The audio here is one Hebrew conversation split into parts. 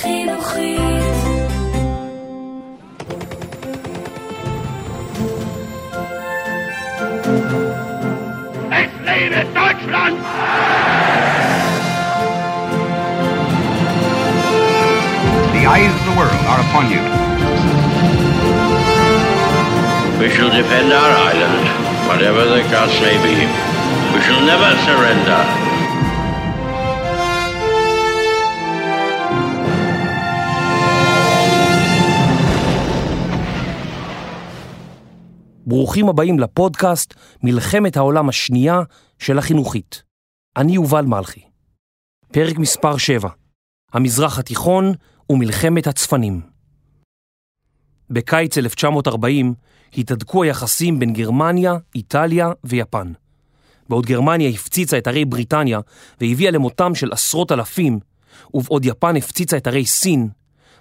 חינוכית. Es lebe Deutschland! The eyes of the world are upon you. We shall defend our island, whatever the cost may be. We shall never surrender. ברוכים הבאים לפודקאסט מלחמת העולם השנייה של החינוכית. אני יובל מלכי. פרק מספר 7, המזרח התיכון ומלחמת הצפנים. בקיץ 1940 התהדקו היחסים בין גרמניה, איטליה ויפן. בעוד גרמניה הפציצה את ערי בריטניה והביאה למותם של עשרות אלפים, ובעוד יפן הפציצה את ערי סין,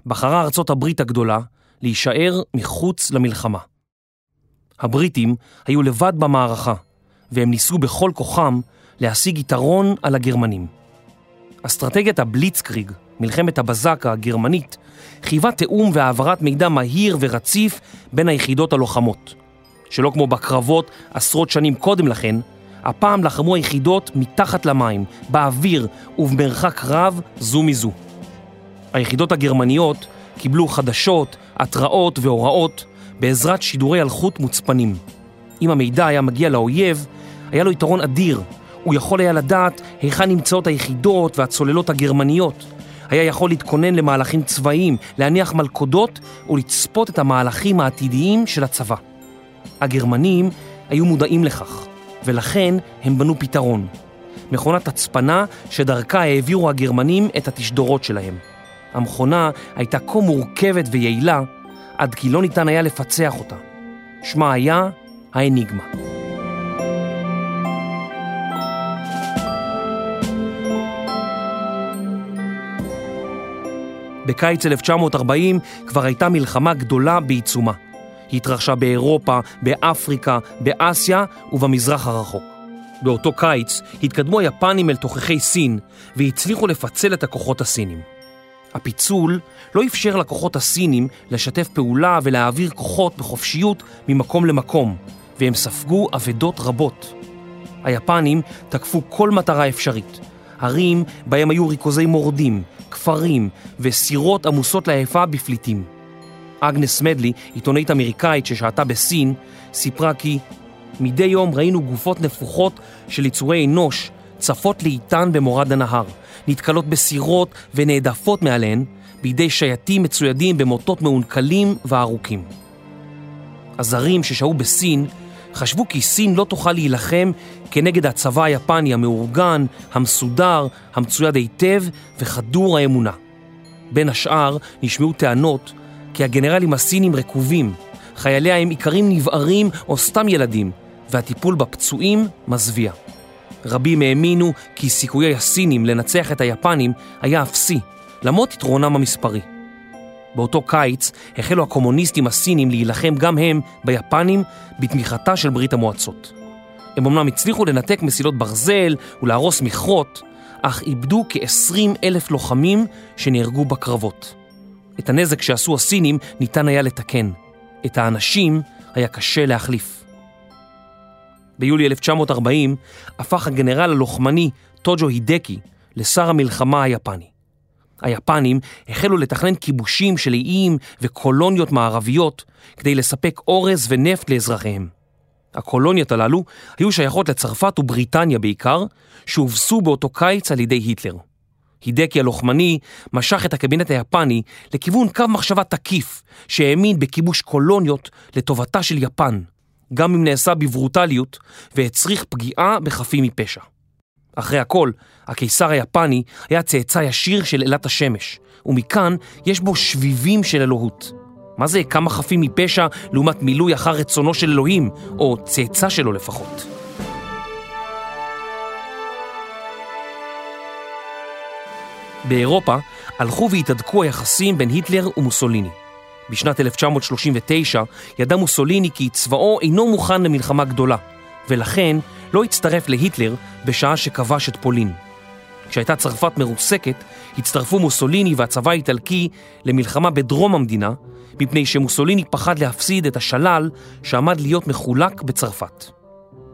בחרה ארצות הברית הגדולה להישאר מחוץ למלחמה. הבריטים היו לבד במערכה, והם ניסו בכל כוחם להשיג יתרון על הגרמנים. אסטרטגיית הבליצקריג, מלחמת הבזק הגרמנית, חייבה תיאום והעברת מידע מהיר ורציף בין היחידות הלוחמות. שלא כמו בקרבות עשרות שנים קודם לכן, הפעם לחמו היחידות מתחת למים, באוויר ובמרחק רב זו מזו. היחידות הגרמניות קיבלו חדשות, התראות והוראות בעזרת שידורי אלחוט מוצפנים. אם המידע היה מגיע לאויב, היה לו יתרון אדיר. הוא יכול היה לדעת היכן נמצאות היחידות והצוללות הגרמניות. היה יכול להתכונן למהלכים צבאיים, להניח מלכודות ולצפות את המהלכים העתידיים של הצבא. הגרמנים היו מודעים לכך, ולכן הם בנו פתרון. מכונת הצפנה שדרכה העבירו הגרמנים את התשדורות שלהם. המכונה הייתה כה מורכבת ויעילה, עד כי לא ניתן היה לפצח אותה. שמה היה האניגמה. בקיץ 1940 כבר הייתה מלחמה גדולה בעיצומה. היא התרחשה באירופה, באפריקה, באסיה ובמזרח הרחוק. באותו קיץ התקדמו היפנים אל תוככי סין והצליחו לפצל את הכוחות הסינים. הפיצול לא אפשר לכוחות הסינים לשתף פעולה ולהעביר כוחות בחופשיות ממקום למקום, והם ספגו אבדות רבות. היפנים תקפו כל מטרה אפשרית, ערים בהם היו ריכוזי מורדים, כפרים וסירות עמוסות לעייפה בפליטים. אגנס מדלי, עיתונאית אמריקאית ששהתה בסין, סיפרה כי מדי יום ראינו גופות נפוחות של יצורי אנוש צפות לאיתן במורד הנהר, נתקלות בסירות ונעדפות מעליהן בידי שייטים מצוידים במוטות מעונקלים וארוכים. הזרים ששהו בסין חשבו כי סין לא תוכל להילחם כנגד הצבא היפני המאורגן, המסודר, המצויד היטב וחדור האמונה. בין השאר נשמעו טענות כי הגנרלים הסינים רקובים, חייליה הם איכרים נבערים או סתם ילדים, והטיפול בפצועים מזוויע. רבים האמינו כי סיכויי הסינים לנצח את היפנים היה אפסי, למרות יתרונם המספרי. באותו קיץ החלו הקומוניסטים הסינים להילחם גם הם ביפנים בתמיכתה של ברית המועצות. הם אמנם הצליחו לנתק מסילות ברזל ולהרוס מכרות, אך איבדו כ-20 אלף לוחמים שנהרגו בקרבות. את הנזק שעשו הסינים ניתן היה לתקן. את האנשים היה קשה להחליף. ביולי 1940 הפך הגנרל הלוחמני טוג'ו הידקי לשר המלחמה היפני. היפנים החלו לתכנן כיבושים של איים וקולוניות מערביות כדי לספק אורז ונפט לאזרחיהם. הקולוניות הללו היו שייכות לצרפת ובריטניה בעיקר, שהובסו באותו קיץ על ידי היטלר. הידקי הלוחמני משך את הקבינט היפני לכיוון קו מחשבה תקיף שהאמין בכיבוש קולוניות לטובתה של יפן, גם אם נעשה בברוטליות והצריך פגיעה בחפים מפשע. אחרי הכל, הקיסר היפני היה צאצא ישיר של אלת השמש, ומכאן יש בו שביבים של אלוהות. מה זה כמה חפים מפשע לעומת מילוי אחר רצונו של אלוהים, או צאצא שלו לפחות? באירופה הלכו והתהדקו היחסים בין היטלר ומוסוליני. בשנת 1939 ידע מוסוליני כי צבאו אינו מוכן למלחמה גדולה, ולכן לא הצטרף להיטלר בשעה שכבש את פולין. כשהייתה צרפת מרוסקת, הצטרפו מוסוליני והצבא האיטלקי למלחמה בדרום המדינה, מפני שמוסוליני פחד להפסיד את השלל שעמד להיות מחולק בצרפת.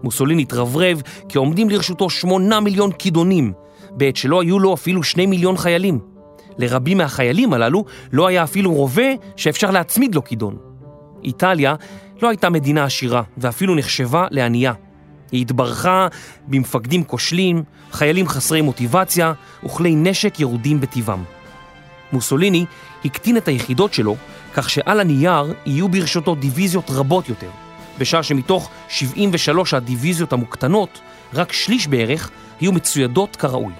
מוסוליני התרברב כי עומדים לרשותו שמונה מיליון כידונים, בעת שלא היו לו אפילו שני מיליון חיילים. לרבים מהחיילים הללו לא היה אפילו רובה שאפשר להצמיד לו כידון. איטליה לא הייתה מדינה עשירה ואפילו נחשבה לענייה. היא התברכה במפקדים כושלים, חיילים חסרי מוטיבציה וכלי נשק ירודים בטבעם. מוסוליני הקטין את היחידות שלו כך שעל הנייר יהיו ברשותו דיוויזיות רבות יותר, בשעה שמתוך 73 הדיוויזיות המוקטנות, רק שליש בערך היו מצוידות כראוי.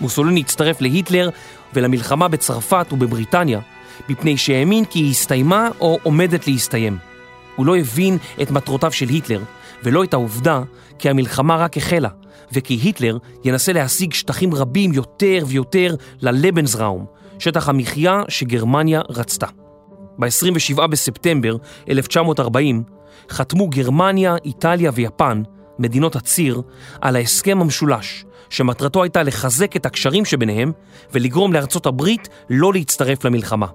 מוסוליני הצטרף להיטלר ולמלחמה בצרפת ובבריטניה, מפני שהאמין כי היא הסתיימה או עומדת להסתיים. הוא לא הבין את מטרותיו של היטלר, ולא את העובדה כי המלחמה רק החלה, וכי היטלר ינסה להשיג שטחים רבים יותר ויותר ללבנסראום, שטח המחיה שגרמניה רצתה. ב-27 בספטמבר 1940 חתמו גרמניה, איטליה ויפן, מדינות הציר, על ההסכם המשולש, שמטרתו הייתה לחזק את הקשרים שביניהם ולגרום לארצות הברית לא להצטרף למלחמה.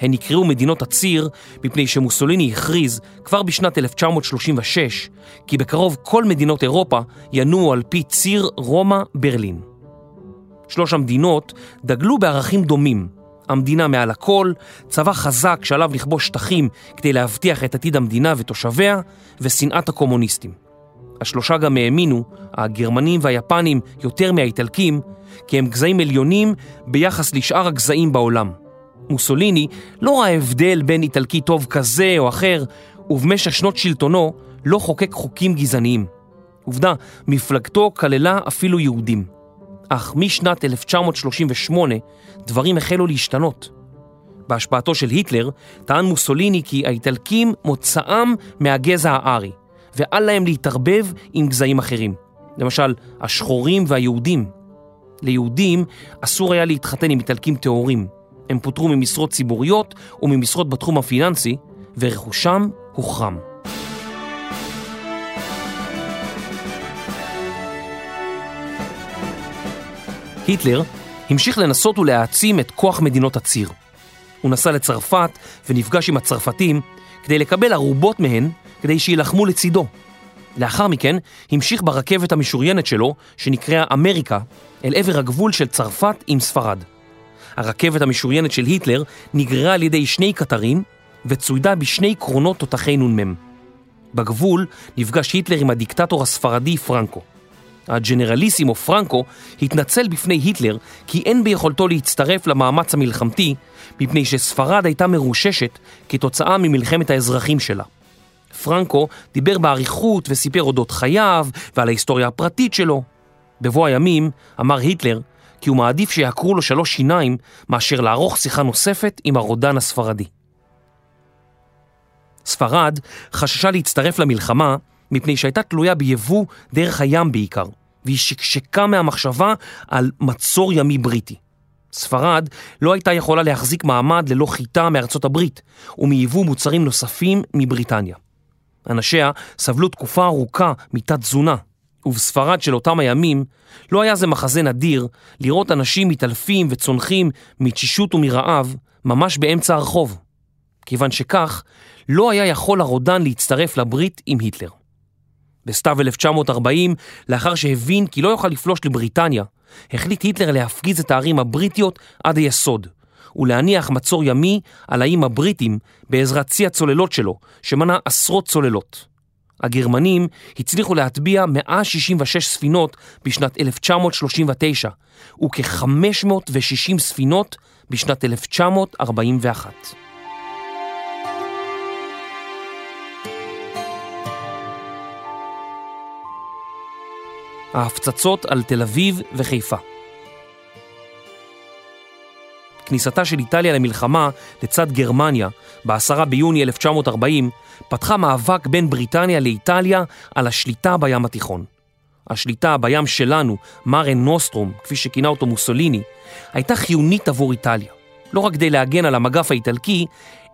הן נקראו מדינות הציר מפני שמוסוליני הכריז כבר בשנת 1936 כי בקרוב כל מדינות אירופה ינועו על פי ציר רומא-ברלין. שלוש המדינות דגלו בערכים דומים, המדינה מעל הכל, צבא חזק שעליו לכבוש שטחים כדי להבטיח את עתיד המדינה ותושביה, ושנאת הקומוניסטים. השלושה גם האמינו, הגרמנים והיפנים יותר מהאיטלקים, כי הם גזעים עליונים ביחס לשאר הגזעים בעולם. מוסוליני לא ראה הבדל בין איטלקי טוב כזה או אחר, ובמשך שנות שלטונו לא חוקק חוקים גזעניים. עובדה, מפלגתו כללה אפילו יהודים. אך משנת 1938 דברים החלו להשתנות. בהשפעתו של היטלר טען מוסוליני כי האיטלקים מוצאם מהגזע הארי, ואל להם להתערבב עם גזעים אחרים. למשל, השחורים והיהודים. ליהודים אסור היה להתחתן עם איטלקים טהורים. הם פוטרו ממשרות ציבוריות וממשרות בתחום הפיננסי, ורכושם הוחרם. היטלר המשיך לנסות ולהעצים את כוח מדינות הציר. הוא נסע לצרפת ונפגש עם הצרפתים כדי לקבל ערובות מהן כדי שיילחמו לצידו. לאחר מכן המשיך ברכבת המשוריינת שלו, שנקראה אמריקה, אל עבר הגבול של צרפת עם ספרד. הרכבת המשוריינת של היטלר נגררה על ידי שני קטרים וצוידה בשני קרונות תותחי נ"מ. בגבול נפגש היטלר עם הדיקטטור הספרדי פרנקו. הג'נרליסימו פרנקו התנצל בפני היטלר כי אין ביכולתו להצטרף למאמץ המלחמתי מפני שספרד הייתה מרוששת כתוצאה ממלחמת האזרחים שלה. פרנקו דיבר באריכות וסיפר אודות חייו ועל ההיסטוריה הפרטית שלו. בבוא הימים אמר היטלר כי הוא מעדיף שיעקרו לו שלוש שיניים מאשר לערוך שיחה נוספת עם הרודן הספרדי. ספרד חששה להצטרף למלחמה מפני שהייתה תלויה ביבוא דרך הים בעיקר, והיא שקשקה מהמחשבה על מצור ימי בריטי. ספרד לא הייתה יכולה להחזיק מעמד ללא חיטה מארצות הברית ומייבוא מוצרים נוספים מבריטניה. אנשיה סבלו תקופה ארוכה מתת תזונה, ובספרד של אותם הימים לא היה זה מחזה נדיר לראות אנשים מתעלפים וצונחים מתשישות ומרעב ממש באמצע הרחוב. כיוון שכך, לא היה יכול הרודן להצטרף לברית עם היטלר. בסתיו 1940, לאחר שהבין כי לא יוכל לפלוש לבריטניה, החליט היטלר להפגיז את הערים הבריטיות עד היסוד, ולהניח מצור ימי על האיים הבריטים בעזרת צי הצוללות שלו, שמנה עשרות צוללות. הגרמנים הצליחו להטביע 166 ספינות בשנת 1939 וכ-560 ספינות בשנת 1941. ההפצצות על תל אביב וחיפה. כניסתה של איטליה למלחמה לצד גרמניה ב-10 ביוני 1940 פתחה מאבק בין בריטניה לאיטליה על השליטה בים התיכון. השליטה בים שלנו, מרן נוסטרום, כפי שכינה אותו מוסוליני, הייתה חיונית עבור איטליה. לא רק כדי להגן על המגף האיטלקי,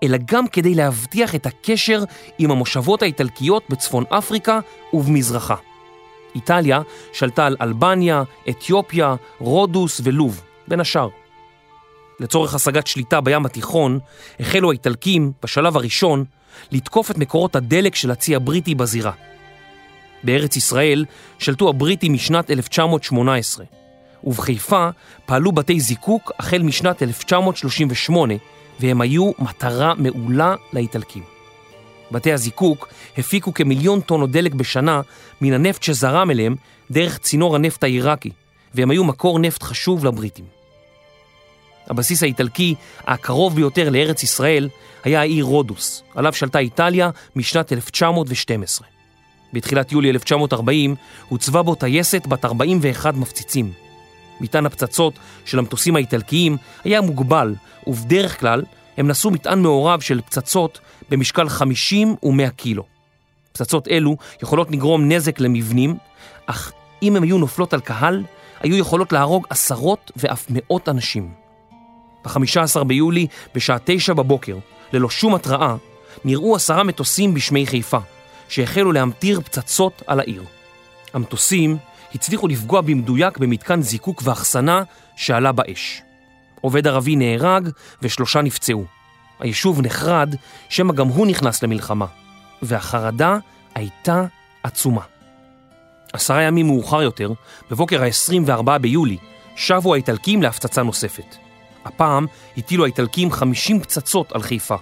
אלא גם כדי להבטיח את הקשר עם המושבות האיטלקיות בצפון אפריקה ובמזרחה. איטליה שלטה על אלבניה, אתיופיה, רודוס ולוב, בין השאר. לצורך השגת שליטה בים התיכון, החלו האיטלקים, בשלב הראשון, לתקוף את מקורות הדלק של הצי הבריטי בזירה. בארץ ישראל שלטו הבריטים משנת 1918, ובחיפה פעלו בתי זיקוק החל משנת 1938, והם היו מטרה מעולה לאיטלקים. בתי הזיקוק הפיקו כמיליון טונות דלק בשנה מן הנפט שזרם אליהם דרך צינור הנפט העיראקי, והם היו מקור נפט חשוב לבריטים. הבסיס האיטלקי הקרוב ביותר לארץ ישראל היה העיר רודוס, עליו שלטה איטליה משנת 1912. בתחילת יולי 1940 הוצבה בו טייסת בת 41 מפציצים. מטען הפצצות של המטוסים האיטלקיים היה מוגבל, ובדרך כלל הם נשאו מטען מעורב של פצצות במשקל 50 ו-100 קילו. פצצות אלו יכולות לגרום נזק למבנים, אך אם הן היו נופלות על קהל, היו יכולות להרוג עשרות ואף מאות אנשים. ב-15 ביולי, בשעה 9 בבוקר, ללא שום התראה, נראו עשרה מטוסים בשמי חיפה, שהחלו להמטיר פצצות על העיר. המטוסים הצליחו לפגוע במדויק במתקן זיקוק ואחסנה שעלה באש. עובד ערבי נהרג ושלושה נפצעו. היישוב נחרד, שמא גם הוא נכנס למלחמה, והחרדה הייתה עצומה. עשרה ימים מאוחר יותר, בבוקר ה-24 ביולי, שבו האיטלקים להפצצה נוספת. הפעם הטילו האיטלקים 50 פצצות על חיפה.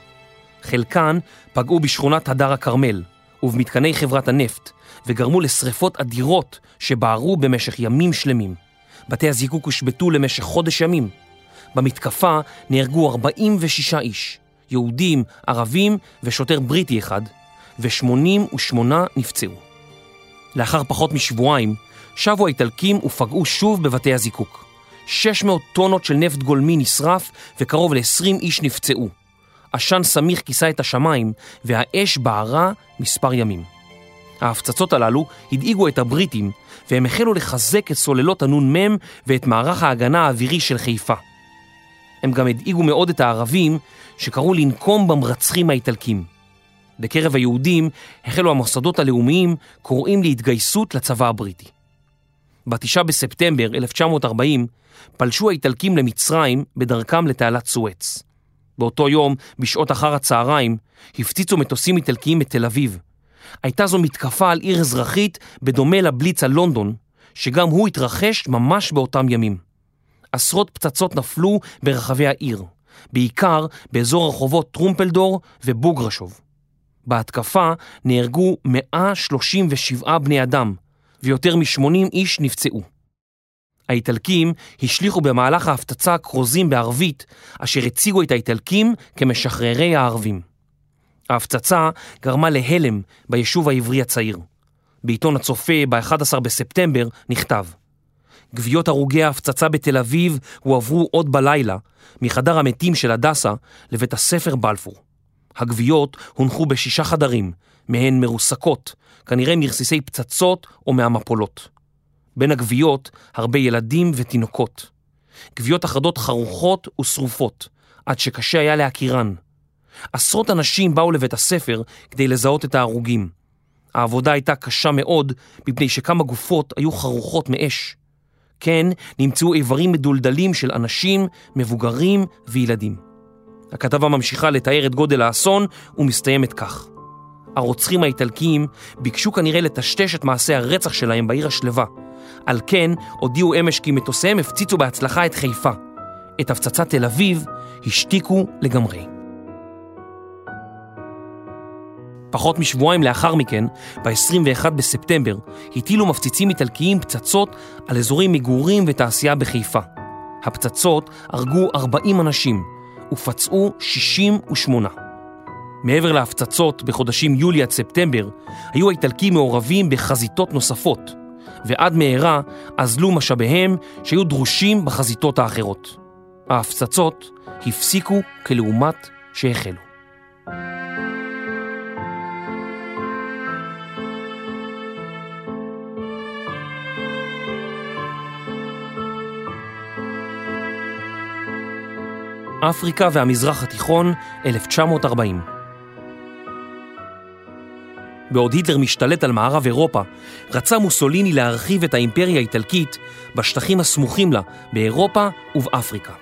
חלקן פגעו בשכונת הדר הכרמל ובמתקני חברת הנפט, וגרמו לשרפות אדירות שבערו במשך ימים שלמים. בתי הזיקוק הושבתו למשך חודש ימים. במתקפה נהרגו 46 איש, יהודים, ערבים ושוטר בריטי אחד, ו-88 נפצעו. לאחר פחות משבועיים, שבו האיטלקים ופגעו שוב בבתי הזיקוק. 600 טונות של נפט גולמי נשרף וקרוב ל-20 איש נפצעו. עשן סמיך כיסה את השמיים והאש בערה מספר ימים. ההפצצות הללו הדאיגו את הבריטים והם החלו לחזק את סוללות הנ"מ ואת מערך ההגנה האווירי של חיפה. הם גם הדאיגו מאוד את הערבים שקראו לנקום במרצחים האיטלקים. בקרב היהודים החלו המוסדות הלאומיים קוראים להתגייסות לצבא הבריטי. בתשעה בספטמבר 1940 פלשו האיטלקים למצרים בדרכם לתעלת סואץ. באותו יום, בשעות אחר הצהריים, הפציצו מטוסים איטלקיים את תל אביב. הייתה זו מתקפה על עיר אזרחית בדומה לבליץ על לונדון, שגם הוא התרחש ממש באותם ימים. עשרות פצצות נפלו ברחבי העיר, בעיקר באזור הרחובות טרומפלדור ובוגרשוב. בהתקפה נהרגו 137 בני אדם, ויותר מ-80 איש נפצעו. האיטלקים השליכו במהלך ההפצצה כרוזים בערבית, אשר הציגו את האיטלקים כמשחררי הערבים. ההפצצה גרמה להלם ביישוב העברי הצעיר. בעיתון הצופה ב-11 בספטמבר נכתב גוויות הרוגי ההפצצה בתל אביב הועברו עוד בלילה מחדר המתים של הדסה לבית הספר בלפור. הגוויות הונחו בשישה חדרים, מהן מרוסקות, כנראה מרסיסי פצצות או מהמפולות. בין הגוויות הרבה ילדים ותינוקות. גוויות אחדות חרוכות ושרופות, עד שקשה היה להכירן. עשרות אנשים באו לבית הספר כדי לזהות את ההרוגים. העבודה הייתה קשה מאוד, מפני שכמה גופות היו חרוכות מאש. כן, נמצאו איברים מדולדלים של אנשים, מבוגרים וילדים. הכתבה ממשיכה לתאר את גודל האסון ומסתיימת כך. הרוצחים האיטלקיים ביקשו כנראה לטשטש את מעשי הרצח שלהם בעיר השלווה. על כן הודיעו אמש כי מטוסיהם הפציצו בהצלחה את חיפה. את הפצצת תל אביב השתיקו לגמרי. פחות משבועיים לאחר מכן, ב-21 בספטמבר, הטילו מפציצים איטלקיים פצצות על אזורי מגורים ותעשייה בחיפה. הפצצות הרגו 40 אנשים ופצעו 68. מעבר להפצצות בחודשים יולי עד ספטמבר, היו האיטלקים מעורבים בחזיתות נוספות, ועד מהרה אזלו משאביהם שהיו דרושים בחזיתות האחרות. ההפצצות הפסיקו כלעומת שהחלו. אפריקה והמזרח התיכון, 1940. בעוד היטלר משתלט על מערב אירופה, רצה מוסוליני להרחיב את האימפריה האיטלקית בשטחים הסמוכים לה, באירופה ובאפריקה.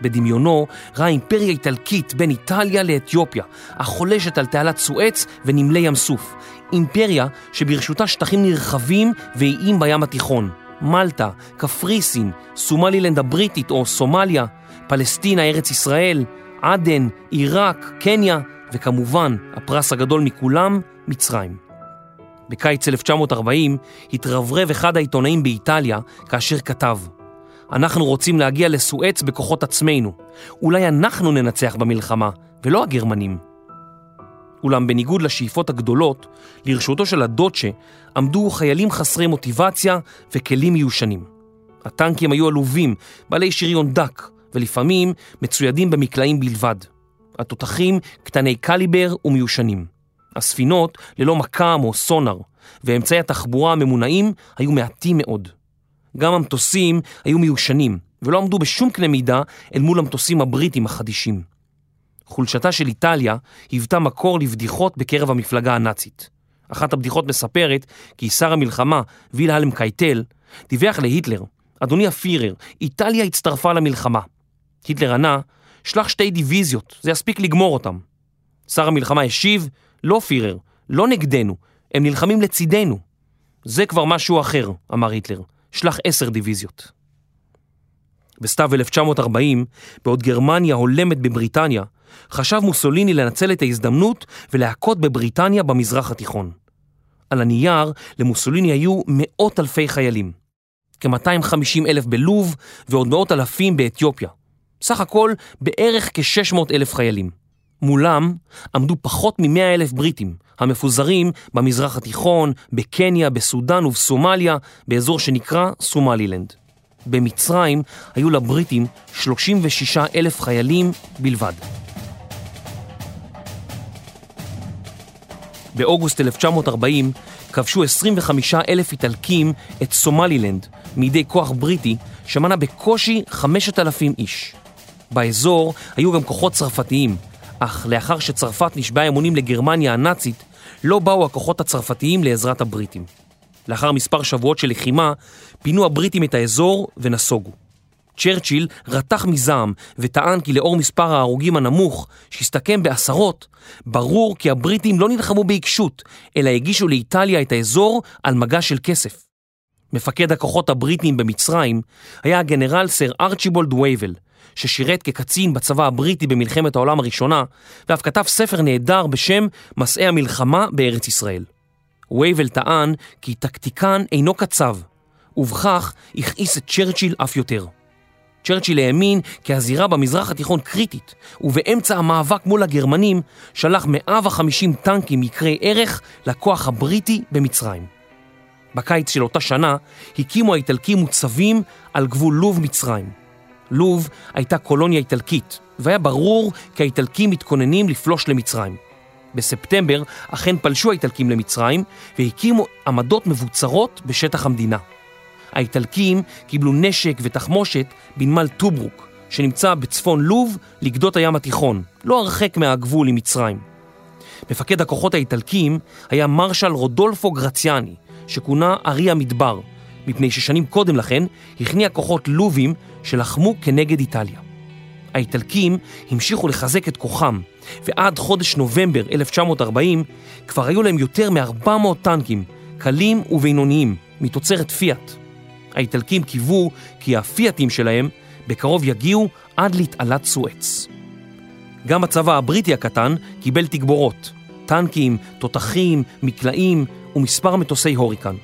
בדמיונו ראה אימפריה איטלקית בין איטליה לאתיופיה, החולשת על תעלת סואץ ונמלי ים סוף. אימפריה שברשותה שטחים נרחבים ואיים בים התיכון. מלטה, קפריסין, סומלילנד הבריטית או סומליה, פלסטינה, ארץ ישראל, עדן, עיראק, קניה, וכמובן, הפרס הגדול מכולם, מצרים. בקיץ 1940 התרברב אחד העיתונאים באיטליה כאשר כתב אנחנו רוצים להגיע לסואץ בכוחות עצמנו. אולי אנחנו ננצח במלחמה, ולא הגרמנים. אולם בניגוד לשאיפות הגדולות, לרשותו של הדוצ'ה עמדו חיילים חסרי מוטיבציה וכלים מיושנים. הטנקים היו עלובים, בעלי שריון דק, ולפעמים מצוידים במקלעים בלבד. התותחים קטני קליבר ומיושנים. הספינות ללא מקם או סונאר, ואמצעי התחבורה הממונעים היו מעטים מאוד. גם המטוסים היו מיושנים, ולא עמדו בשום קנה מידה אל מול המטוסים הבריטים החדישים. חולשתה של איטליה היוותה מקור לבדיחות בקרב המפלגה הנאצית. אחת הבדיחות מספרת כי שר המלחמה, וילהלם קייטל, דיווח להיטלר, אדוני הפירר, איטליה הצטרפה למלחמה. היטלר ענה, שלח שתי דיוויזיות, זה יספיק לגמור אותם. שר המלחמה השיב, לא פירר, לא נגדנו, הם נלחמים לצידנו. זה כבר משהו אחר, אמר היטלר, שלח עשר דיוויזיות. בסתיו 1940, בעוד גרמניה הולמת בבריטניה, חשב מוסוליני לנצל את ההזדמנות ולהכות בבריטניה במזרח התיכון. על הנייר למוסוליני היו מאות אלפי חיילים. כ-250 אלף בלוב ועוד מאות אלפים באתיופיה. סך הכל בערך כ-600 אלף חיילים. מולם עמדו פחות מ-100 אלף בריטים, המפוזרים במזרח התיכון, בקניה, בסודאן ובסומליה, באזור שנקרא סומלילנד. במצרים היו לבריטים 36 אלף חיילים בלבד. באוגוסט 1940 כבשו 25 אלף איטלקים את סומלילנד מידי כוח בריטי שמנה בקושי 5,000 איש. באזור היו גם כוחות צרפתיים, אך לאחר שצרפת נשבעה אמונים לגרמניה הנאצית, לא באו הכוחות הצרפתיים לעזרת הבריטים. לאחר מספר שבועות של לחימה, פינו הבריטים את האזור ונסוגו. צ'רצ'יל רתח מזעם וטען כי לאור מספר ההרוגים הנמוך, שהסתכם בעשרות, ברור כי הבריטים לא נלחמו בעיקשות, אלא הגישו לאיטליה את האזור על מגע של כסף. מפקד הכוחות הבריטים במצרים היה הגנרל סר ארצ'יבולד וייבל, ששירת כקצין בצבא הבריטי במלחמת העולם הראשונה, ואף כתב ספר נהדר בשם מסעי המלחמה בארץ ישראל. וייבל טען כי טקטיקן אינו קצב, ובכך הכעיס את צ'רצ'יל אף יותר. צ'רצ'יל האמין כי הזירה במזרח התיכון קריטית, ובאמצע המאבק מול הגרמנים שלח 150 טנקים יקרי ערך לכוח הבריטי במצרים. בקיץ של אותה שנה הקימו האיטלקים מוצבים על גבול לוב-מצרים. לוב הייתה קולוניה איטלקית, והיה ברור כי האיטלקים מתכוננים לפלוש למצרים. בספטמבר אכן פלשו האיטלקים למצרים והקימו עמדות מבוצרות בשטח המדינה. האיטלקים קיבלו נשק ותחמושת בנמל טוברוק, שנמצא בצפון לוב לגדות הים התיכון, לא הרחק מהגבול עם מצרים. מפקד הכוחות האיטלקים היה מרשל רודולפו גרציאני, שכונה ארי המדבר, מפני ששנים קודם לכן הכניע כוחות לובים שלחמו כנגד איטליה. האיטלקים המשיכו לחזק את כוחם, ועד חודש נובמבר 1940 כבר היו להם יותר מ-400 טנקים, קלים ובינוניים, מתוצרת פיאט. האיטלקים קיוו כי הפיאטים שלהם בקרוב יגיעו עד להתעלת סואץ. גם הצבא הבריטי הקטן קיבל תגבורות, טנקים, תותחים, מקלעים ומספר מטוסי הוריקן.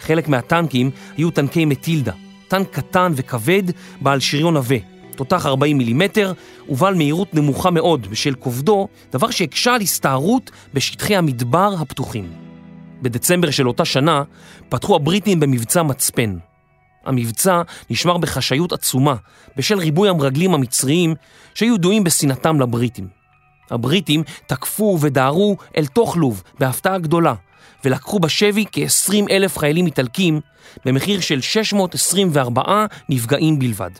חלק מהטנקים היו טנקי מטילדה, טנק קטן וכבד בעל שריון עבה, תותח 40 מילימטר ובעל מהירות נמוכה מאוד בשל כובדו, דבר שהקשה על הסתערות בשטחי המדבר הפתוחים. בדצמבר של אותה שנה פתחו הבריטים במבצע מצפן. המבצע נשמר בחשאיות עצומה בשל ריבוי המרגלים המצריים שהיו ידועים בשנאתם לבריטים. הבריטים תקפו ודהרו אל תוך לוב בהפתעה גדולה ולקחו בשבי כ-20 אלף חיילים איטלקים במחיר של 624 נפגעים בלבד.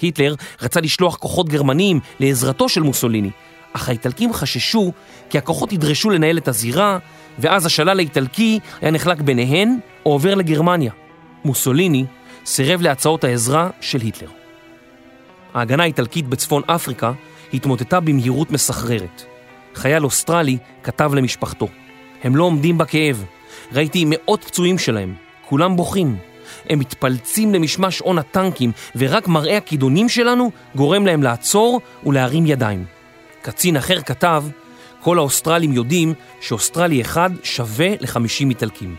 היטלר רצה לשלוח כוחות גרמניים לעזרתו של מוסוליני, אך האיטלקים חששו כי הכוחות ידרשו לנהל את הזירה ואז השלל האיטלקי היה נחלק ביניהן או עובר לגרמניה. מוסוליני סירב להצעות העזרה של היטלר. ההגנה האיטלקית בצפון אפריקה התמוטטה במהירות מסחררת. חייל אוסטרלי כתב למשפחתו, הם לא עומדים בכאב, ראיתי מאות פצועים שלהם, כולם בוכים. הם מתפלצים למשמע שאון הטנקים, ורק מראה הכידונים שלנו גורם להם לעצור ולהרים ידיים. קצין אחר כתב, כל האוסטרלים יודעים שאוסטרלי אחד שווה ל-50 איטלקים.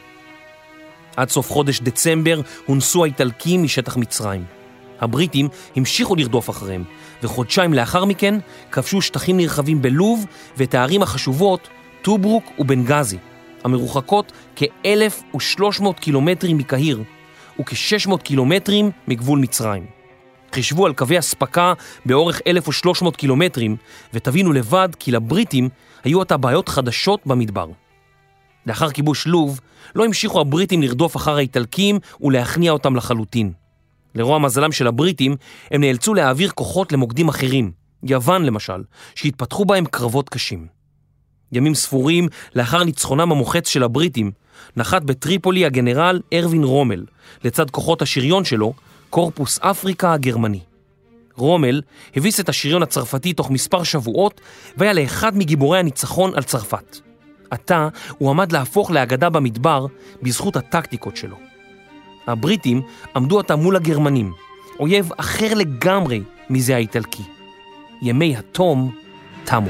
עד סוף חודש דצמבר הונסו האיטלקים משטח מצרים. הבריטים המשיכו לרדוף אחריהם, וחודשיים לאחר מכן כבשו שטחים נרחבים בלוב ואת הערים החשובות טוברוק ובנגזי, המרוחקות כ-1,300 קילומטרים מקהיר וכ-600 קילומטרים מגבול מצרים. חישבו על קווי אספקה באורך 1,300 קילומטרים, ותבינו לבד כי לבריטים היו עתה בעיות חדשות במדבר. לאחר כיבוש לוב, לא המשיכו הבריטים לרדוף אחר האיטלקים ולהכניע אותם לחלוטין. לרוע מזלם של הבריטים, הם נאלצו להעביר כוחות למוקדים אחרים, יוון למשל, שהתפתחו בהם קרבות קשים. ימים ספורים לאחר ניצחונם המוחץ של הבריטים, נחת בטריפולי הגנרל ארווין רומל, לצד כוחות השריון שלו, קורפוס אפריקה הגרמני. רומל הביס את השריון הצרפתי תוך מספר שבועות והיה לאחד מגיבורי הניצחון על צרפת. עתה הוא עמד להפוך לאגדה במדבר בזכות הטקטיקות שלו. הבריטים עמדו עתה מול הגרמנים, אויב אחר לגמרי מזה האיטלקי. ימי התום תמו.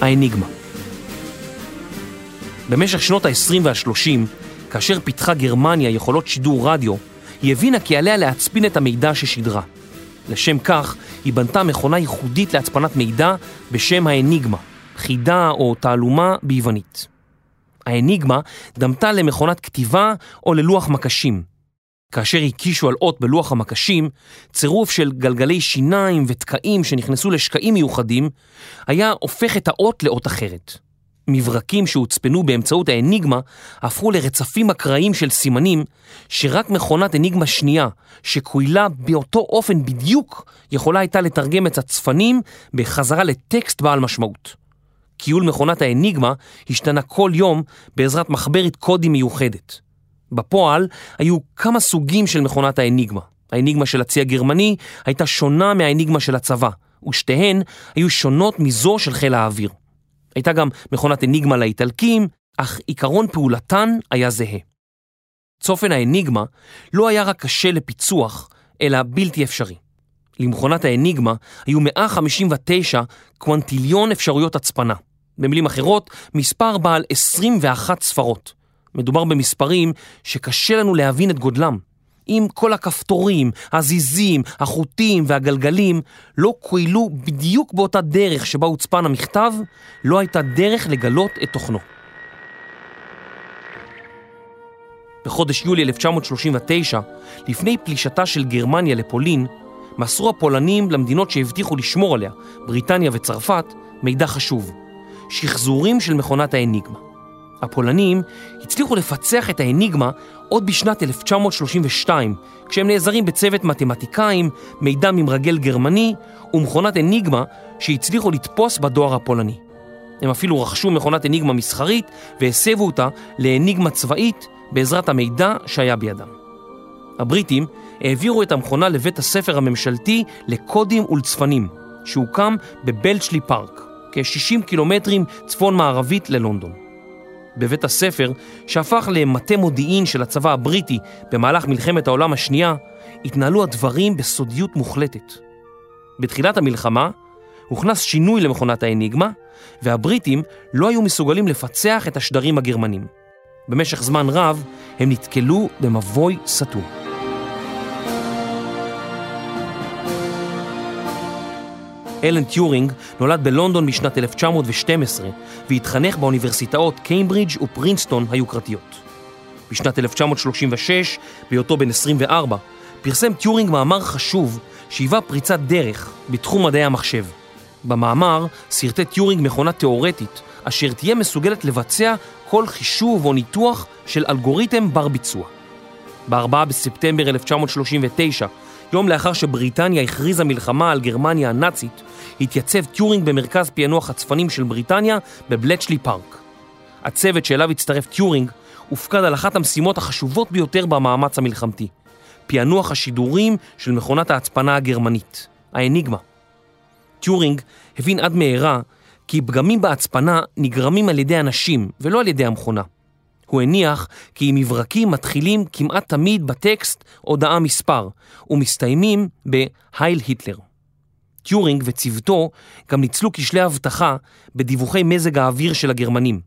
האניגמה. במשך שנות ה-20 וה-30, כאשר פיתחה גרמניה יכולות שידור רדיו, היא הבינה כי עליה להצפין את המידע ששידרה. לשם כך, היא בנתה מכונה ייחודית להצפנת מידע בשם האניגמה, חידה או תעלומה ביוונית. האניגמה דמתה למכונת כתיבה או ללוח מקשים. כאשר הקישו על אות בלוח המקשים, צירוף של גלגלי שיניים ותקעים שנכנסו לשקעים מיוחדים, היה הופך את האות לאות אחרת. מברקים שהוצפנו באמצעות האניגמה הפכו לרצפים אקראיים של סימנים שרק מכונת אניגמה שנייה שקוילה באותו אופן בדיוק יכולה הייתה לתרגם את הצפנים בחזרה לטקסט בעל משמעות. קיול מכונת האניגמה השתנה כל יום בעזרת מחברת קודים מיוחדת. בפועל היו כמה סוגים של מכונת האניגמה. האניגמה של הצי הגרמני הייתה שונה מהאניגמה של הצבא, ושתיהן היו שונות מזו של חיל האוויר. הייתה גם מכונת אניגמה לאיטלקים, אך עיקרון פעולתן היה זהה. צופן האניגמה לא היה רק קשה לפיצוח, אלא בלתי אפשרי. למכונת האניגמה היו 159 קוונטיליון אפשרויות הצפנה. במילים אחרות, מספר בעל 21 ספרות. מדובר במספרים שקשה לנו להבין את גודלם. אם כל הכפתורים, הזיזים, החוטים והגלגלים לא קוילו בדיוק באותה דרך שבה הוצפן המכתב, לא הייתה דרך לגלות את תוכנו. בחודש יולי 1939, לפני פלישתה של גרמניה לפולין, מסרו הפולנים למדינות שהבטיחו לשמור עליה, בריטניה וצרפת, מידע חשוב, שחזורים של מכונת האניגמה. הפולנים הצליחו לפצח את האניגמה עוד בשנת 1932, כשהם נעזרים בצוות מתמטיקאים, מידע ממרגל גרמני ומכונת אניגמה שהצליחו לתפוס בדואר הפולני. הם אפילו רכשו מכונת אניגמה מסחרית והסבו אותה לאניגמה צבאית בעזרת המידע שהיה בידם. הבריטים העבירו את המכונה לבית הספר הממשלתי לקודים ולצפנים, שהוקם בבלצ'לי פארק, כ-60 קילומטרים צפון מערבית ללונדון. בבית הספר, שהפך למטה מודיעין של הצבא הבריטי במהלך מלחמת העולם השנייה, התנהלו הדברים בסודיות מוחלטת. בתחילת המלחמה הוכנס שינוי למכונת האניגמה, והבריטים לא היו מסוגלים לפצח את השדרים הגרמנים. במשך זמן רב הם נתקלו במבוי סתום. אלן טיורינג נולד בלונדון בשנת 1912 והתחנך באוניברסיטאות קיימברידג' ופרינסטון היוקרתיות. בשנת 1936, בהיותו בן 24, פרסם טיורינג מאמר חשוב שהיווה פריצת דרך בתחום מדעי המחשב. במאמר סרטט טיורינג מכונה תאורטית אשר תהיה מסוגלת לבצע כל חישוב או ניתוח של אלגוריתם בר ביצוע. ב-4 בספטמבר 1939, יום לאחר שבריטניה הכריזה מלחמה על גרמניה הנאצית, התייצב טיורינג במרכז פענוח הצפנים של בריטניה בבלצ'לי פארק. הצוות שאליו הצטרף טיורינג הופקד על אחת המשימות החשובות ביותר במאמץ המלחמתי, פענוח השידורים של מכונת ההצפנה הגרמנית, האניגמה. טיורינג הבין עד מהרה כי פגמים בהצפנה נגרמים על ידי אנשים ולא על ידי המכונה. הוא הניח כי מברקים מתחילים כמעט תמיד בטקסט הודעה מספר ומסתיימים ב"הייל היטלר". טיורינג וצוותו גם ניצלו כשלי אבטחה בדיווחי מזג האוויר של הגרמנים.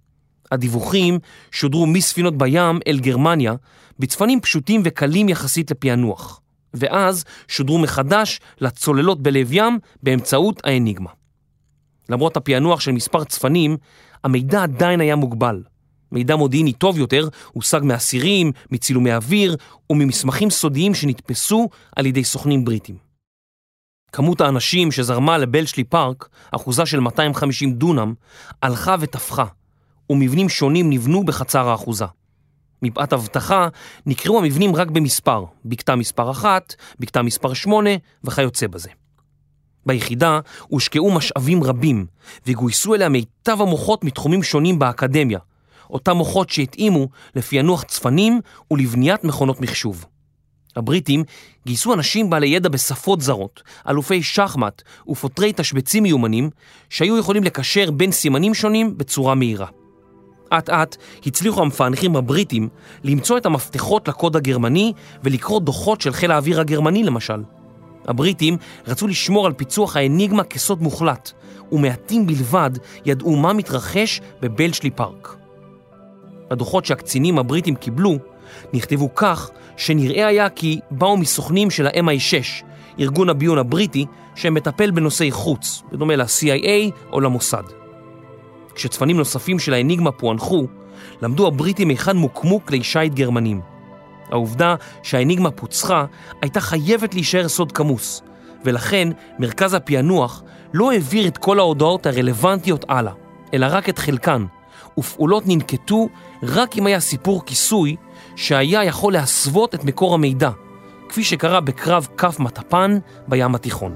הדיווחים שודרו מספינות בים אל גרמניה בצפנים פשוטים וקלים יחסית לפענוח, ואז שודרו מחדש לצוללות בלב ים באמצעות האניגמה. למרות הפענוח של מספר צפנים, המידע עדיין היה מוגבל. מידע מודיעיני טוב יותר הושג מאסירים, מצילומי אוויר וממסמכים סודיים שנתפסו על ידי סוכנים בריטים. כמות האנשים שזרמה לבלשלי פארק, אחוזה של 250 דונם, הלכה ותפחה, ומבנים שונים נבנו בחצר האחוזה. מפאת אבטחה נקראו המבנים רק במספר, בקתה מספר אחת, בקתה מספר שמונה וכיוצא בזה. ביחידה הושקעו משאבים רבים וגויסו אליה מיטב המוחות מתחומים שונים באקדמיה, אותם מוחות שהתאימו לפענוח צפנים ולבניית מכונות מחשוב. הבריטים גייסו אנשים בעלי ידע בשפות זרות, אלופי שחמט ופותרי תשבצים מיומנים, שהיו יכולים לקשר בין סימנים שונים בצורה מהירה. אט אט הצליחו המפענחים הבריטים למצוא את המפתחות לקוד הגרמני ולקרוא דוחות של חיל האוויר הגרמני למשל. הבריטים רצו לשמור על פיצוח האניגמה כסוד מוחלט, ומעטים בלבד ידעו מה מתרחש בבלצ'לי פארק. הדוחות שהקצינים הבריטים קיבלו נכתבו כך שנראה היה כי באו מסוכנים של ה-MI6, ארגון הביון הבריטי שמטפל בנושאי חוץ, בדומה ל-CIA או למוסד. כשצפנים נוספים של האניגמה פוענחו, למדו הבריטים היכן מוקמו כלי שיט גרמנים. העובדה שהאניגמה פוצחה הייתה חייבת להישאר סוד כמוס, ולכן מרכז הפענוח לא העביר את כל ההודעות הרלוונטיות הלאה, אלא רק את חלקן, ופעולות ננקטו רק אם היה סיפור כיסוי שהיה יכול להסוות את מקור המידע, כפי שקרה בקרב כף מטפן בים התיכון.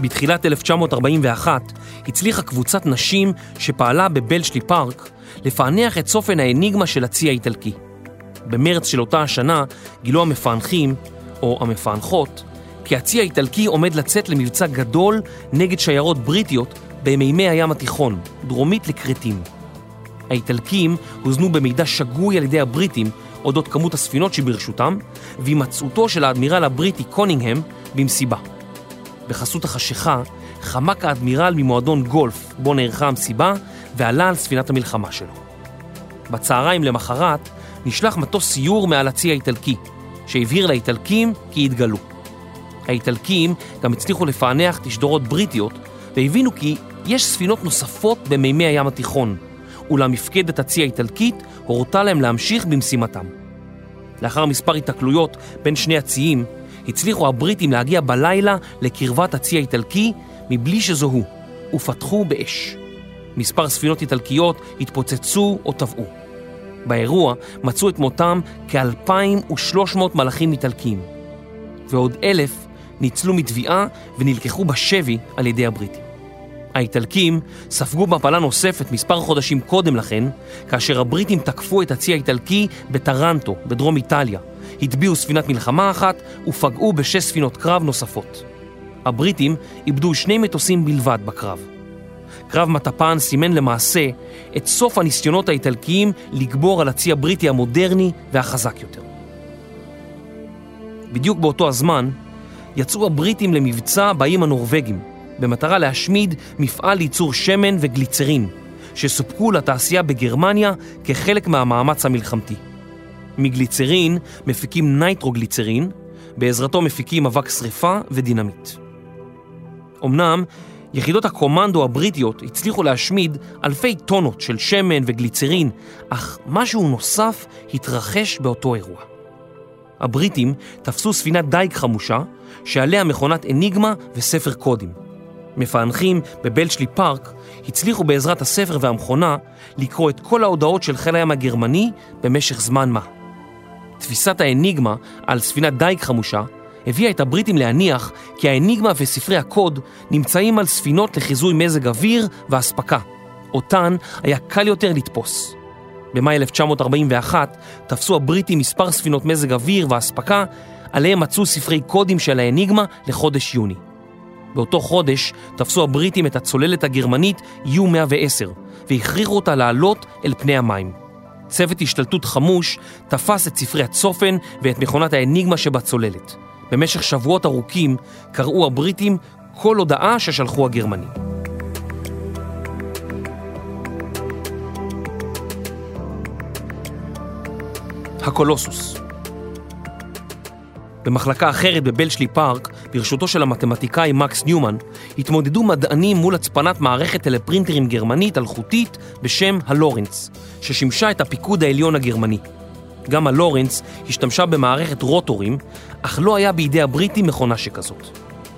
בתחילת 1941 הצליחה קבוצת נשים שפעלה בבלשלי פארק לפענח את צופן האניגמה של הצי האיטלקי. במרץ של אותה השנה גילו המפענחים, או המפענחות, כי הצי האיטלקי עומד לצאת למבצע גדול נגד שיירות בריטיות במימי הים התיכון, דרומית לכרתים. האיטלקים הוזנו במידע שגוי על ידי הבריטים אודות כמות הספינות שברשותם, והימצאותו של האדמירל הבריטי קונינגהם במסיבה. בחסות החשיכה, חמק האדמירל ממועדון גולף בו נערכה המסיבה ועלה על ספינת המלחמה שלו. בצהריים למחרת נשלח מטוס סיור מעל הצי האיטלקי, שהבהיר לאיטלקים כי התגלו. האיטלקים גם הצליחו לפענח תשדורות בריטיות והבינו כי יש ספינות נוספות במימי הים התיכון, אולם מפקדת הצי האיטלקית הורתה להם להמשיך במשימתם. לאחר מספר התקלויות בין שני הציים, הצליחו הבריטים להגיע בלילה לקרבת הצי האיטלקי מבלי שזוהו, ופתחו באש. מספר ספינות איטלקיות התפוצצו או טבעו. באירוע מצאו את מותם כ-2,300 מלאכים איטלקיים, ועוד אלף ניצלו מתביעה ונלקחו בשבי על ידי הבריטים. האיטלקים ספגו מפלה נוספת מספר חודשים קודם לכן, כאשר הבריטים תקפו את הצי האיטלקי בטרנטו, בדרום איטליה, הטביעו ספינת מלחמה אחת ופגעו בשש ספינות קרב נוספות. הבריטים איבדו שני מטוסים בלבד בקרב. קרב מטפן סימן למעשה את סוף הניסיונות האיטלקיים לגבור על הצי הבריטי המודרני והחזק יותר. בדיוק באותו הזמן יצאו הבריטים למבצע באיים הנורבגים, במטרה להשמיד מפעל לייצור שמן וגליצרין, שסופקו לתעשייה בגרמניה כחלק מהמאמץ המלחמתי. מגליצרין מפיקים נייטרוגליצרין, בעזרתו מפיקים אבק שריפה ודינמיט. אמנם, יחידות הקומנדו הבריטיות הצליחו להשמיד אלפי טונות של שמן וגליצרין, אך משהו נוסף התרחש באותו אירוע. הבריטים תפסו ספינת דייג חמושה, שעליה מכונת אניגמה וספר קודים. מפענחים בבלצ'לי פארק הצליחו בעזרת הספר והמכונה לקרוא את כל ההודעות של חיל הים הגרמני במשך זמן מה. תפיסת האניגמה על ספינת דייג חמושה הביאה את הבריטים להניח כי האניגמה וספרי הקוד נמצאים על ספינות לחיזוי מזג אוויר ואספקה. אותן היה קל יותר לתפוס. במאי 1941 תפסו הבריטים מספר ספינות מזג אוויר ואספקה, עליהם מצאו ספרי קודים של האניגמה לחודש יוני. באותו חודש תפסו הבריטים את הצוללת הגרמנית U-110 והכריחו אותה לעלות אל פני המים. צוות השתלטות חמוש תפס את ספרי הצופן ואת מכונת האניגמה שבצוללת. במשך שבועות ארוכים קראו הבריטים כל הודעה ששלחו הגרמנים. הקולוסוס במחלקה אחרת בבלצ'לי פארק, בראשותו של המתמטיקאי מקס ניומן, התמודדו מדענים מול הצפנת מערכת טלפרינטרים גרמנית אלחוטית בשם הלורנץ, ששימשה את הפיקוד העליון הגרמני. גם הלורנץ השתמשה במערכת רוטורים, אך לא היה בידי הבריטים מכונה שכזאת.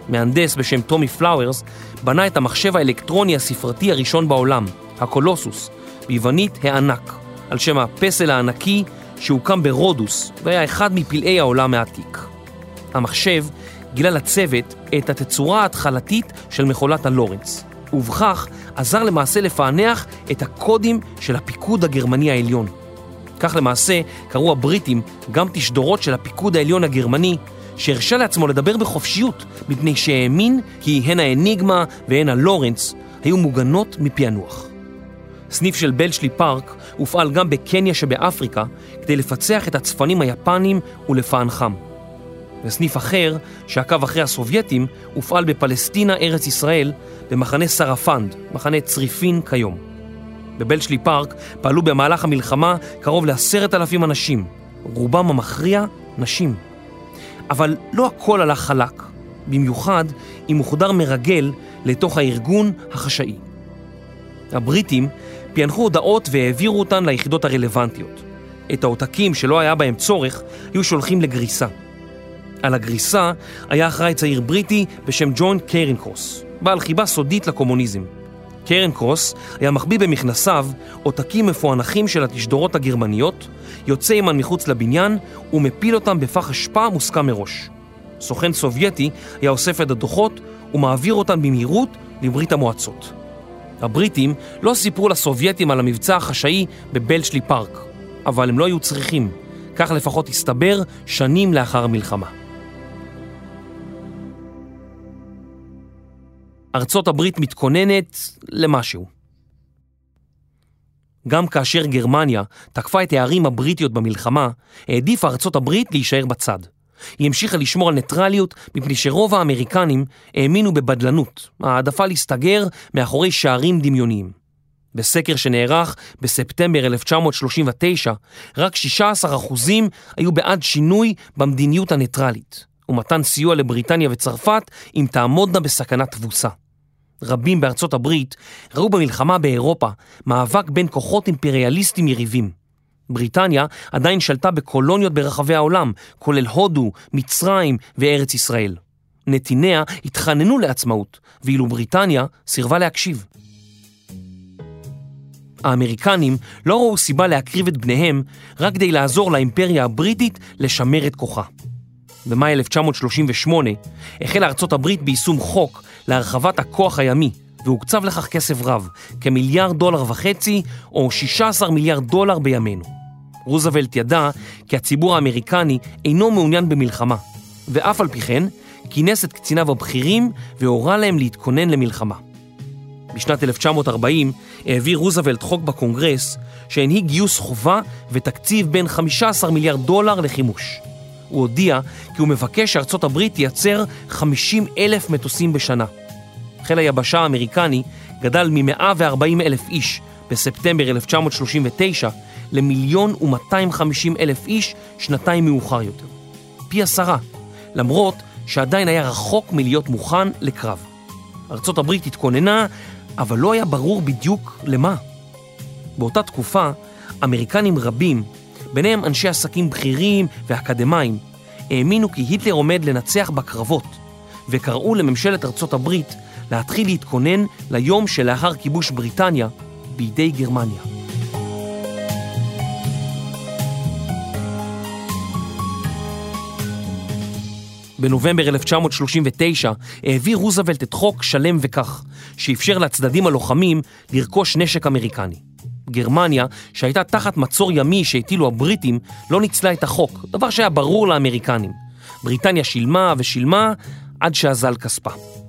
מהנדס בשם טומי פלאוורס בנה את המחשב האלקטרוני הספרתי הראשון בעולם, הקולוסוס, ביוונית הענק, על שם הפסל הענקי שהוקם ברודוס והיה אחד מפלאי העולם העתיק. המחשב גילה לצוות את התצורה ההתחלתית של מכולת הלורנס, ובכך עזר למעשה לפענח את הקודים של הפיקוד הגרמני העליון. כך למעשה קראו הבריטים גם תשדורות של הפיקוד העליון הגרמני, שהרשה לעצמו לדבר בחופשיות, מפני שהאמין כי הן האניגמה והן הלורנס היו מוגנות מפענוח. סניף של בלשלי פארק הופעל גם בקניה שבאפריקה כדי לפצח את הצפנים היפנים ולפענחם. וסניף אחר, שעקב אחרי הסובייטים, הופעל בפלסטינה, ארץ ישראל, במחנה סרפנד, מחנה צריפין כיום. בבלשלי פארק פעלו במהלך המלחמה קרוב לעשרת אלפים אנשים, רובם המכריע נשים. אבל לא הכל הלך חלק, במיוחד אם הוחדר מרגל לתוך הארגון החשאי. הבריטים פענחו הודעות והעבירו אותן ליחידות הרלוונטיות. את העותקים שלא היה בהם צורך היו שולחים לגריסה. על הגריסה היה אחראי צעיר בריטי בשם ג'ון קרנקרוס, בעל חיבה סודית לקומוניזם. קרנקרוס היה מחביא במכנסיו עותקים מפוענחים של התשדורות הגרמניות, יוצא עימן מחוץ לבניין ומפיל אותם בפח אשפה מוסכם מראש. סוכן סובייטי היה אוסף את הדוחות ומעביר אותם במהירות לברית המועצות. הבריטים לא סיפרו לסובייטים על המבצע החשאי בבלשלי פארק, אבל הם לא היו צריכים, כך לפחות הסתבר שנים לאחר המלחמה. ארצות הברית מתכוננת למשהו. גם כאשר גרמניה תקפה את הערים הבריטיות במלחמה, העדיפה ארצות הברית להישאר בצד. היא המשיכה לשמור על ניטרליות מפני שרוב האמריקנים האמינו בבדלנות, העדפה להסתגר מאחורי שערים דמיוניים. בסקר שנערך בספטמבר 1939, רק 16% היו בעד שינוי במדיניות הניטרלית, ומתן סיוע לבריטניה וצרפת אם תעמודנה בסכנת תבוסה. רבים בארצות הברית ראו במלחמה באירופה מאבק בין כוחות אימפריאליסטים יריבים. בריטניה עדיין שלטה בקולוניות ברחבי העולם, כולל הודו, מצרים וארץ ישראל. נתיניה התחננו לעצמאות, ואילו בריטניה סירבה להקשיב. האמריקנים לא ראו סיבה להקריב את בניהם רק כדי לעזור לאימפריה הבריטית לשמר את כוחה. במאי 1938 החלה ארצות הברית ביישום חוק להרחבת הכוח הימי, והוקצב לכך כסף רב, כמיליארד דולר וחצי או 16 מיליארד דולר בימינו. רוזוולט ידע כי הציבור האמריקני אינו מעוניין במלחמה, ואף על פי כן כינס את קציניו הבכירים והורה להם להתכונן למלחמה. בשנת 1940 העביר רוזוולט חוק בקונגרס שהנהיג גיוס חובה ותקציב בין 15 מיליארד דולר לחימוש. הוא הודיע כי הוא מבקש שארצות הברית תייצר 50 אלף מטוסים בשנה. חיל היבשה האמריקני גדל מ-140 אלף איש בספטמבר 1939 למיליון ו-250 אלף איש שנתיים מאוחר יותר. פי עשרה, למרות שעדיין היה רחוק מלהיות מוכן לקרב. ארצות הברית התכוננה, אבל לא היה ברור בדיוק למה. באותה תקופה, אמריקנים רבים ביניהם אנשי עסקים בכירים ואקדמאים, האמינו כי היטלר עומד לנצח בקרבות, וקראו לממשלת ארצות הברית להתחיל להתכונן ליום שלאחר כיבוש בריטניה בידי גרמניה. בנובמבר 1939 העביר רוזוולט את חוק שלם וכך, שאפשר לצדדים הלוחמים לרכוש נשק אמריקני. גרמניה, שהייתה תחת מצור ימי שהטילו הבריטים, לא ניצלה את החוק, דבר שהיה ברור לאמריקנים. בריטניה שילמה ושילמה עד שאזל כספה.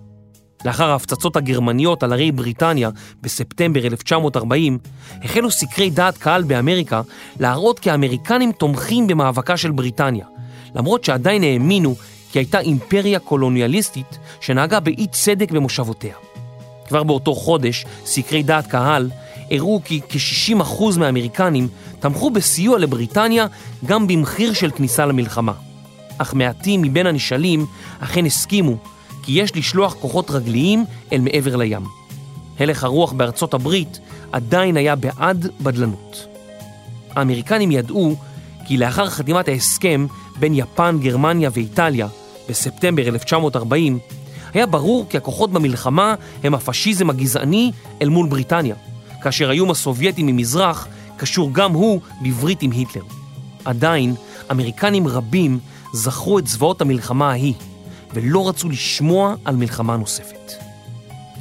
לאחר ההפצצות הגרמניות על ערי בריטניה בספטמבר 1940, החלו סקרי דעת קהל באמריקה להראות כי האמריקנים תומכים במאבקה של בריטניה, למרות שעדיין האמינו כי הייתה אימפריה קולוניאליסטית שנהגה באי צדק במושבותיה. כבר באותו חודש, סקרי דעת קהל הראו כי כ-60% מהאמריקנים תמכו בסיוע לבריטניה גם במחיר של כניסה למלחמה. אך מעטים מבין הנשאלים אכן הסכימו כי יש לשלוח כוחות רגליים אל מעבר לים. הלך הרוח בארצות הברית עדיין היה בעד בדלנות. האמריקנים ידעו כי לאחר חתימת ההסכם בין יפן, גרמניה ואיטליה בספטמבר 1940, היה ברור כי הכוחות במלחמה הם הפשיזם הגזעני אל מול בריטניה, כאשר האיום הסובייטי ממזרח קשור גם הוא בברית עם היטלר. עדיין, אמריקנים רבים זכרו את זוועות המלחמה ההיא, ולא רצו לשמוע על מלחמה נוספת.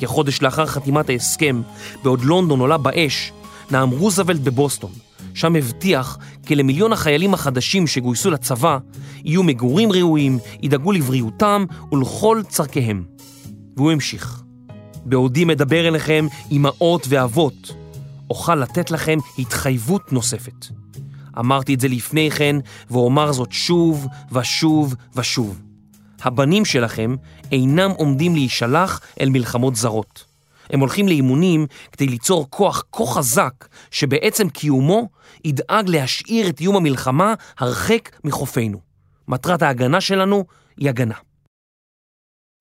כחודש לאחר חתימת ההסכם, בעוד לונדון עולה באש, נאם רוזוולט בבוסטון, שם הבטיח כי למיליון החיילים החדשים שגויסו לצבא יהיו מגורים ראויים, ידאגו לבריאותם ולכל צורכיהם. והוא המשיך: בעודי מדבר אליכם אמהות ואבות, אוכל לתת לכם התחייבות נוספת. אמרתי את זה לפני כן, ואומר זאת שוב ושוב ושוב. הבנים שלכם אינם עומדים להישלח אל מלחמות זרות. הם הולכים לאימונים כדי ליצור כוח כה חזק שבעצם קיומו ידאג להשאיר את איום המלחמה הרחק מחופינו. מטרת ההגנה שלנו היא הגנה.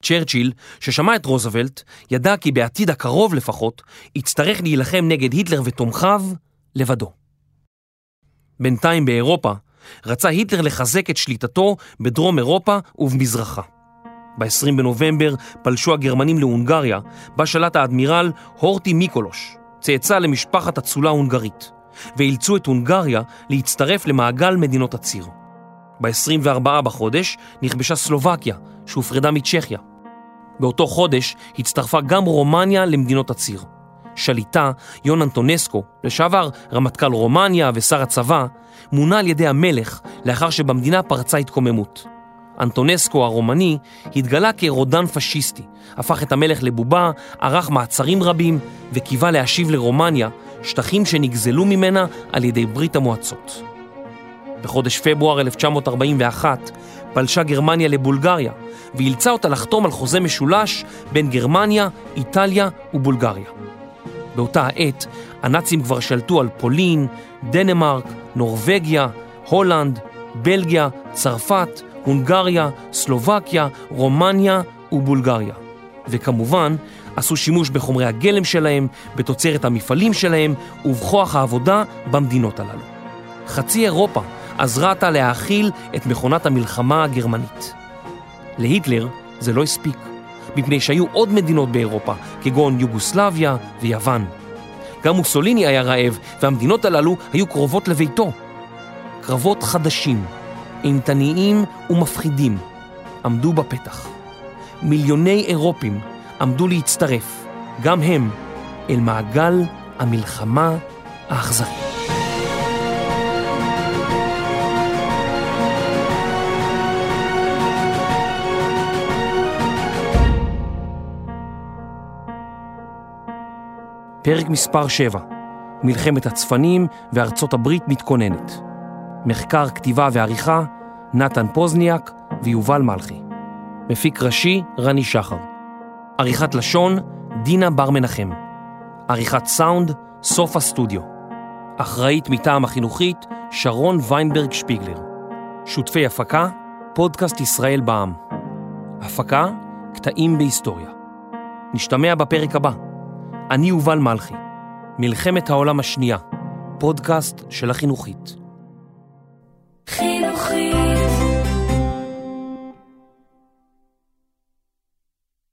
צ'רצ'יל, ששמע את רוזוולט, ידע כי בעתיד הקרוב לפחות, יצטרך להילחם נגד היטלר ותומכיו לבדו. בינתיים באירופה, רצה היטלר לחזק את שליטתו בדרום אירופה ובמזרחה. ב-20 בנובמבר פלשו הגרמנים להונגריה, בה שלט האדמירל הורטי מיקולוש, צאצא למשפחת אצולה הונגרית, ואילצו את הונגריה להצטרף למעגל מדינות הציר. ב-24 בחודש נכבשה סלובקיה, שהופרדה מצ'כיה. באותו חודש הצטרפה גם רומניה למדינות הציר. שליטה, יון אנטונסקו, לשעבר רמטכ"ל רומניה ושר הצבא, מונה על ידי המלך לאחר שבמדינה פרצה התקוממות. אנטונסקו הרומני התגלה כרודן פשיסטי, הפך את המלך לבובה, ערך מעצרים רבים וקיווה להשיב לרומניה שטחים שנגזלו ממנה על ידי ברית המועצות. בחודש פברואר 1941 פלשה גרמניה לבולגריה ואילצה אותה לחתום על חוזה משולש בין גרמניה, איטליה ובולגריה. באותה העת הנאצים כבר שלטו על פולין, דנמרק, נורבגיה, הולנד, בלגיה, צרפת, הונגריה, סלובקיה, רומניה ובולגריה. וכמובן, עשו שימוש בחומרי הגלם שלהם, בתוצרת המפעלים שלהם ובכוח העבודה במדינות הללו. חצי אירופה עזרה אותה להאכיל את מכונת המלחמה הגרמנית. להיטלר זה לא הספיק, מפני שהיו עוד מדינות באירופה, כגון יוגוסלביה ויוון. גם מוסוליני היה רעב, והמדינות הללו היו קרובות לביתו. קרבות חדשים, אימתניים ומפחידים, עמדו בפתח. מיליוני אירופים עמדו להצטרף, גם הם, אל מעגל המלחמה האכזרי. פרק מספר 7, מלחמת הצפנים וארצות הברית מתכוננת. מחקר, כתיבה ועריכה, נתן פוזניאק ויובל מלכי. מפיק ראשי, רני שחר. עריכת לשון, דינה בר מנחם. עריכת סאונד, סוף הסטודיו. אחראית מטעם החינוכית, שרון ויינברג שפיגלר. שותפי הפקה, פודקאסט ישראל בע"מ. הפקה, קטעים בהיסטוריה. נשתמע בפרק הבא. אני יובל מלכי, מלחמת העולם השנייה, פודקאסט של החינוכית. חינוכית